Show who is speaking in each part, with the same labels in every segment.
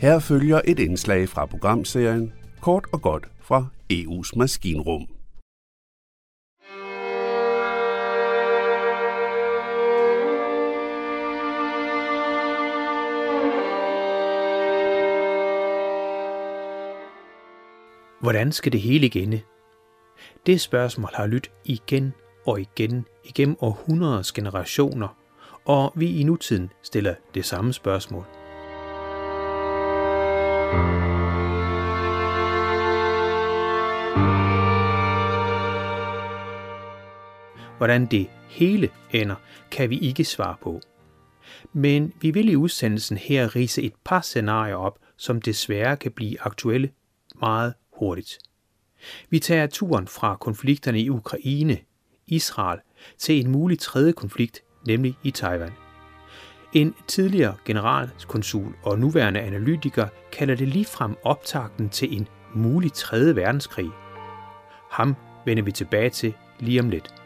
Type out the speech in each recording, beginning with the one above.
Speaker 1: Her følger et indslag fra programserien Kort og godt fra EU's maskinrum.
Speaker 2: Hvordan skal det hele ende? Det spørgsmål har lyttet igen og igen igennem århundreders generationer, og vi i nutiden stiller det samme spørgsmål. Hvordan det hele ender, kan vi ikke svare på. Men vi vil i udsendelsen her rise et par scenarier op, som desværre kan blive aktuelle meget hurtigt. Vi tager turen fra konflikterne i Ukraine, Israel, til en mulig tredje konflikt, nemlig i Taiwan. En tidligere generalkonsul og nuværende analytiker kalder det ligefrem optakten til en mulig tredje verdenskrig. Ham vender vi tilbage til lige om lidt.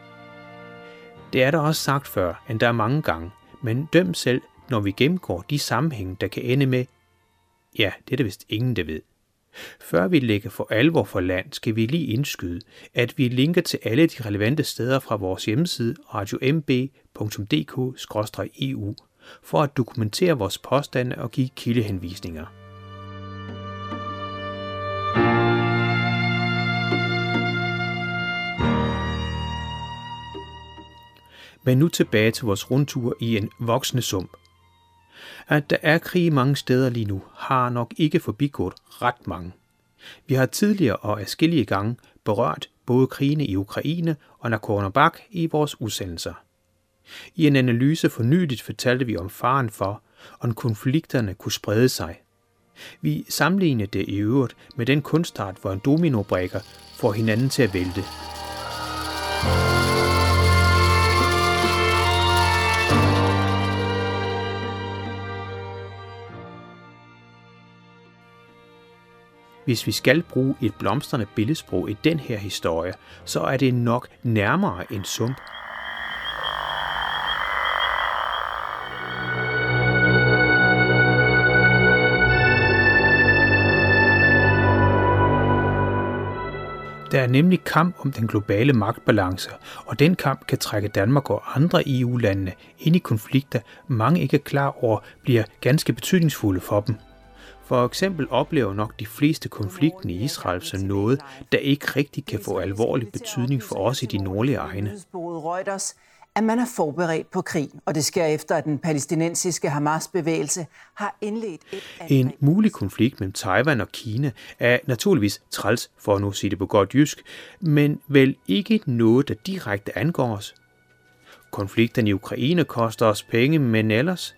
Speaker 2: Det er der også sagt før, end der er mange gange, men døm selv, når vi gennemgår de sammenhænge, der kan ende med, ja, det er det vist ingen, der ved. Før vi lægger for alvor for land, skal vi lige indskyde, at vi linker til alle de relevante steder fra vores hjemmeside radiomb.dk-eu e for at dokumentere vores påstande og give kildehenvisninger. Men nu tilbage til vores rundtur i en voksende sump. At der er krig mange steder lige nu, har nok ikke forbigået ret mange. Vi har tidligere og afskillige gange berørt både krigene i Ukraine og Nagorno-Karabakh i vores udsendelser. I en analyse for nyligt fortalte vi om faren for, om konflikterne kunne sprede sig. Vi sammenlignede det i øvrigt med den kunstart, hvor en dominobrækker får hinanden til at vælte. Hvis vi skal bruge et blomstrende billedsprog i den her historie, så er det nok nærmere en sump. Der er nemlig kamp om den globale magtbalance, og den kamp kan trække Danmark og andre EU-lande ind i konflikter, mange ikke er klar over bliver ganske betydningsfulde for dem. For eksempel oplever nok de fleste konflikten i Israel som noget, der ikke rigtig kan få alvorlig betydning for os i de nordlige egne.
Speaker 3: Reuters at man er forberedt på krig, og det sker efter, at den palæstinensiske Hamas-bevægelse har indledt et
Speaker 2: angreb. En mulig konflikt mellem Taiwan og Kina er naturligvis træls, for at nu sige det på godt jysk, men vel ikke noget, der direkte angår os. Konflikten i Ukraine koster os penge, men ellers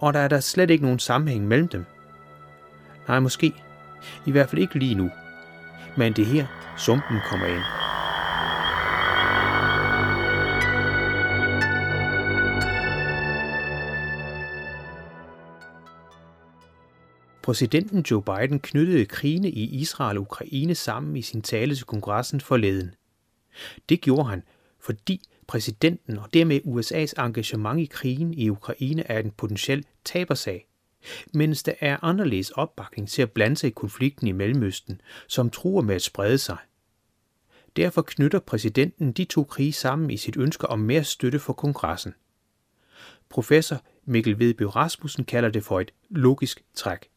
Speaker 2: og der er der slet ikke nogen sammenhæng mellem dem. Nej, måske. I hvert fald ikke lige nu. Men det er her, sumpen kommer ind. Præsidenten Joe Biden knyttede krigene i Israel og Ukraine sammen i sin tale til kongressen forleden. Det gjorde han, fordi præsidenten og dermed USA's engagement i krigen i Ukraine er en potentiel tabersag, mens der er anderledes opbakning til at blande sig i konflikten i Mellemøsten, som truer med at sprede sig. Derfor knytter præsidenten de to krige sammen i sit ønske om mere støtte for kongressen. Professor Mikkel Vedby Rasmussen kalder det for et logisk træk.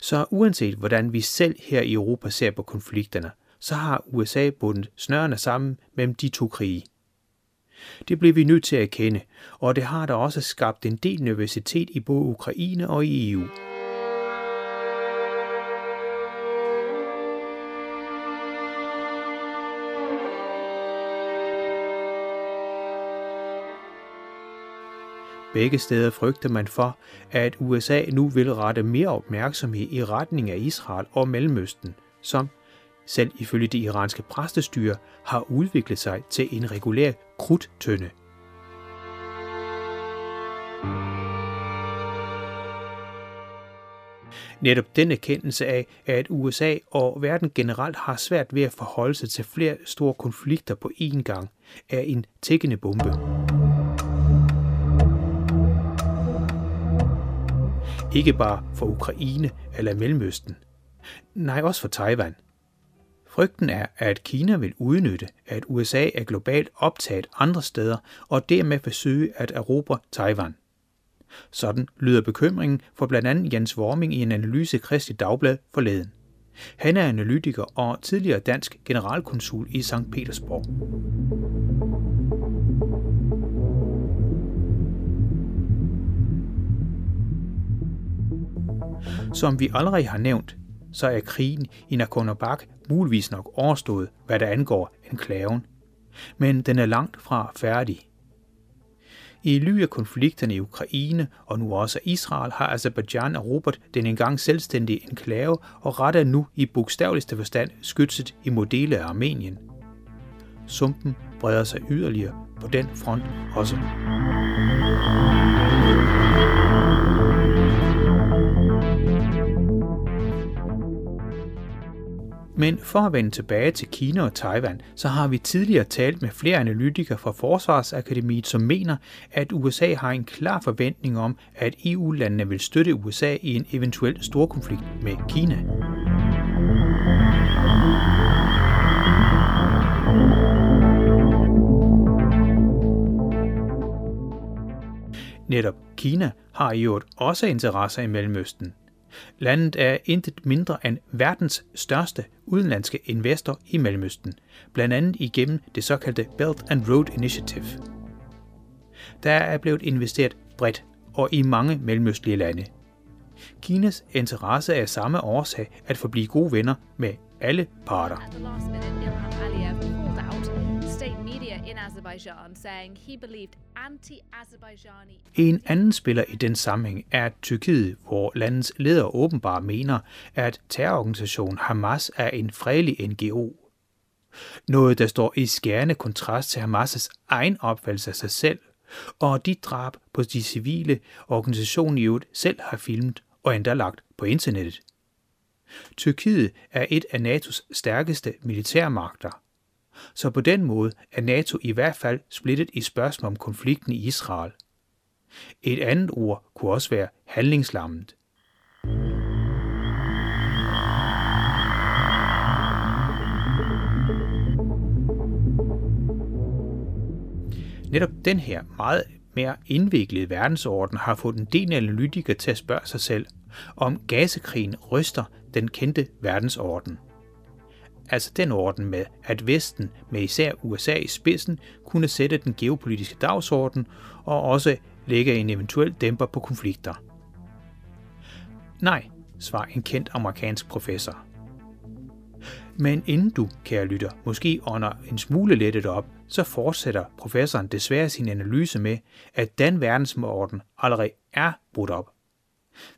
Speaker 2: Så uanset hvordan vi selv her i Europa ser på konflikterne, så har USA bundet snørene sammen mellem de to krige. Det blev vi nødt til at erkende, og det har der også skabt en del nervøsitet i både Ukraine og i EU. Begge steder frygter man for, at USA nu vil rette mere opmærksomhed i retning af Israel og Mellemøsten, som selv ifølge det iranske præstestyre, har udviklet sig til en regulær krudtønde. Netop den erkendelse af, at USA og verden generelt har svært ved at forholde sig til flere store konflikter på én gang, er en tækkende bombe. ikke bare for Ukraine eller Mellemøsten. Nej, også for Taiwan. Frygten er, at Kina vil udnytte, at USA er globalt optaget andre steder og dermed forsøge at erobre Taiwan. Sådan lyder bekymringen for blandt andet Jens Worming i en analyse i Kristi Dagblad forleden. Han er analytiker og tidligere dansk generalkonsul i St. Petersborg. Som vi allerede har nævnt, så er krigen i Nagorno-Karabakh muligvis nok overstået, hvad der angår enklaven. Men den er langt fra færdig. I ly af konflikterne i Ukraine og nu også Israel har Azerbaijan erobret den engang selvstændige enklave og retter nu i bogstaveligste forstand skytset imod dele af Armenien. Sumpen breder sig yderligere på den front også. Men for at vende tilbage til Kina og Taiwan, så har vi tidligere talt med flere analytikere fra Forsvarsakademiet, som mener, at USA har en klar forventning om, at EU-landene vil støtte USA i en eventuel storkonflikt med Kina. Netop Kina har i øvrigt også interesser i Mellemøsten – Landet er intet mindre end verdens største udenlandske investor i Mellemøsten, blandt andet igennem det såkaldte Belt and Road Initiative. Der er blevet investeret bredt og i mange mellemøstlige lande. Kinas interesse er samme årsag at forblive gode venner med alle parter. Saying he believed anti-Azerbaijani... En anden spiller i den sammenhæng er Tyrkiet, hvor landets leder åbenbart mener, at terrororganisationen Hamas er en fredelig NGO. Noget, der står i skærende kontrast til Hamas' egen opfattelse af sig selv, og de drab på de civile organisationen i øvrigt selv har filmet og endda lagt på internettet. Tyrkiet er et af NATO's stærkeste militærmagter – så på den måde er NATO i hvert fald splittet i spørgsmål om konflikten i Israel. Et andet ord kunne også være handlingslammet. Netop den her meget mere indviklede verdensorden har fået en del analytikere til at spørge sig selv, om gasekrigen ryster den kendte verdensorden altså den orden med, at Vesten med især USA i spidsen kunne sætte den geopolitiske dagsorden og også lægge en eventuel dæmper på konflikter. Nej, svarer en kendt amerikansk professor. Men inden du, kære lytter, måske ånder en smule lettet op, så fortsætter professoren desværre sin analyse med, at den verdensorden allerede er brudt op.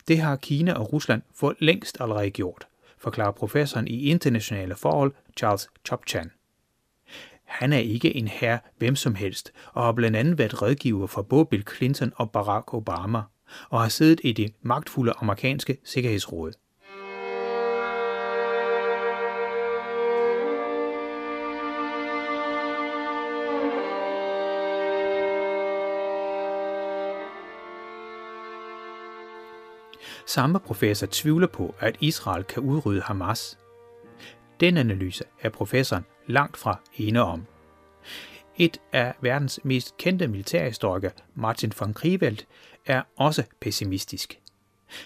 Speaker 2: Det har Kina og Rusland for længst allerede gjort forklarer professoren i internationale forhold Charles Chopchan. Han er ikke en herre hvem som helst, og har blandt andet været rådgiver for både Bill Clinton og Barack Obama, og har siddet i det magtfulde amerikanske sikkerhedsråd. Samme professor tvivler på, at Israel kan udrydde Hamas. Den analyse er professoren langt fra ene om. Et af verdens mest kendte militærhistorikere, Martin von Krivelt, er også pessimistisk.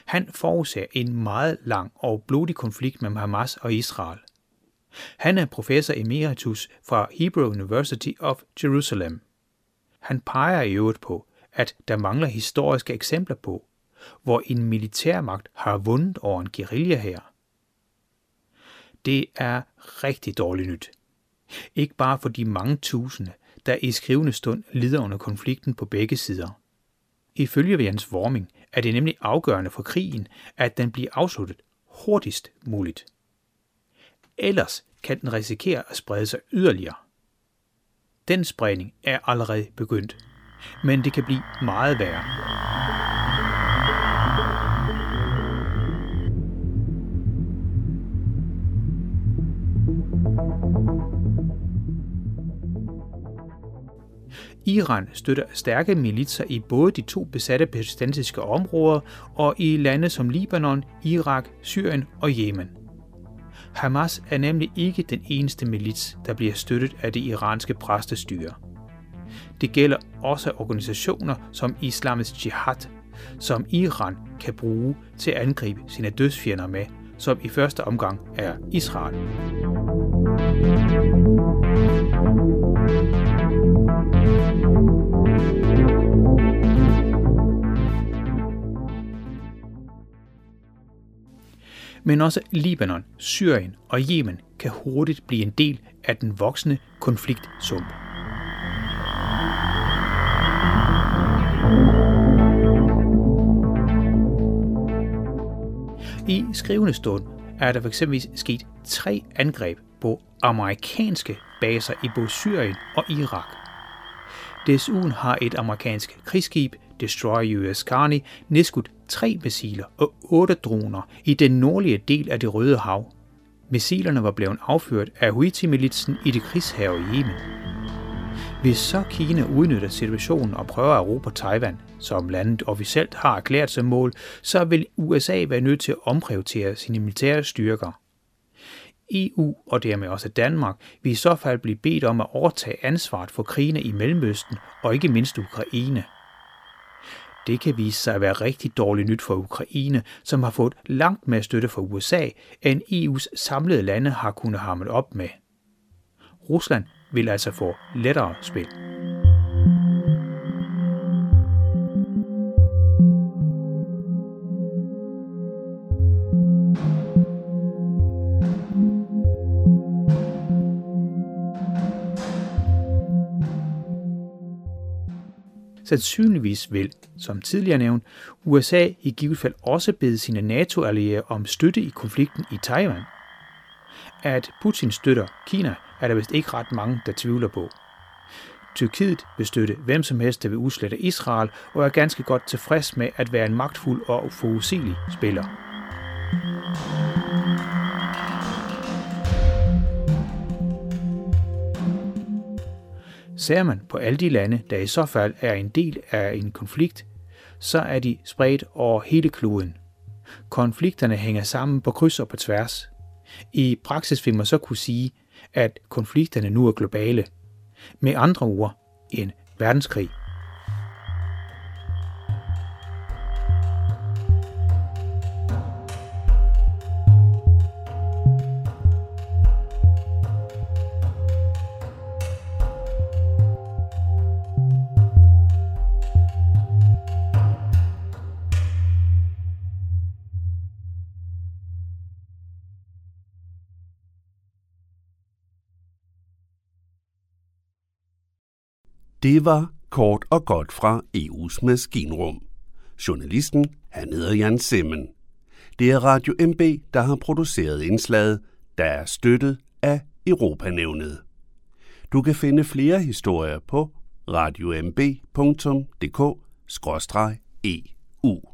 Speaker 2: Han forudser en meget lang og blodig konflikt mellem Hamas og Israel. Han er professor emeritus fra Hebrew University of Jerusalem. Han peger i øvrigt på, at der mangler historiske eksempler på, hvor en militærmagt har vundet over en guerilla her. Det er rigtig dårligt nyt. Ikke bare for de mange tusinde, der i skrivende stund lider under konflikten på begge sider. Ifølge Jens Worming er det nemlig afgørende for krigen, at den bliver afsluttet hurtigst muligt. Ellers kan den risikere at sprede sig yderligere. Den spredning er allerede begyndt, men det kan blive meget værre. Iran støtter stærke militser i både de to besatte palæstinensiske områder og i lande som Libanon, Irak, Syrien og Yemen. Hamas er nemlig ikke den eneste milits, der bliver støttet af det iranske præstestyre. Det gælder også organisationer som Islamisk Jihad, som Iran kan bruge til at angribe sine dødsfjender med, som i første omgang er Israel. Men også Libanon, Syrien og Yemen kan hurtigt blive en del af den voksende konfliktsump. I skrivende stund er der fx sket tre angreb på amerikanske baser i både Syrien og Irak. Desuden har et amerikansk krigsskib, Destroyer US Carney, nedskudt tre missiler og otte droner i den nordlige del af det Røde Hav. Missilerne var blevet affyret af Houthi-militsen i det krigshav i Yemen. Hvis så Kina udnytter situationen og prøver at erobre Taiwan, som landet officielt har erklæret som mål, så vil USA være nødt til at omprioritere sine militære styrker. EU og dermed også Danmark vil i så fald blive bedt om at overtage ansvaret for krigene i Mellemøsten og ikke mindst Ukraine. Det kan vise sig at være rigtig dårligt nyt for Ukraine, som har fået langt mere støtte fra USA, end EU's samlede lande har kunnet hamle op med. Rusland vil altså få lettere spil. Sandsynligvis vil, som tidligere nævnt, USA i givet fald også bede sine NATO-allierede om støtte i konflikten i Taiwan. At Putin støtter Kina, er der vist ikke ret mange, der tvivler på. Tyrkiet vil støtte hvem som helst, der vil udslette Israel, og er ganske godt tilfreds med at være en magtfuld og forudsigelig spiller. Ser man på alle de lande, der i så fald er en del af en konflikt, så er de spredt over hele kloden. Konflikterne hænger sammen på kryds og på tværs. I praksis vil man så kunne sige, at konflikterne nu er globale. Med andre ord, en verdenskrig.
Speaker 1: Det var kort og godt fra EU's maskinrum. Journalisten, han hedder Jan Simmen. Det er Radio MB, der har produceret indslaget, der er støttet af Europanævnet. Du kan finde flere historier på radiomb.dk-eu.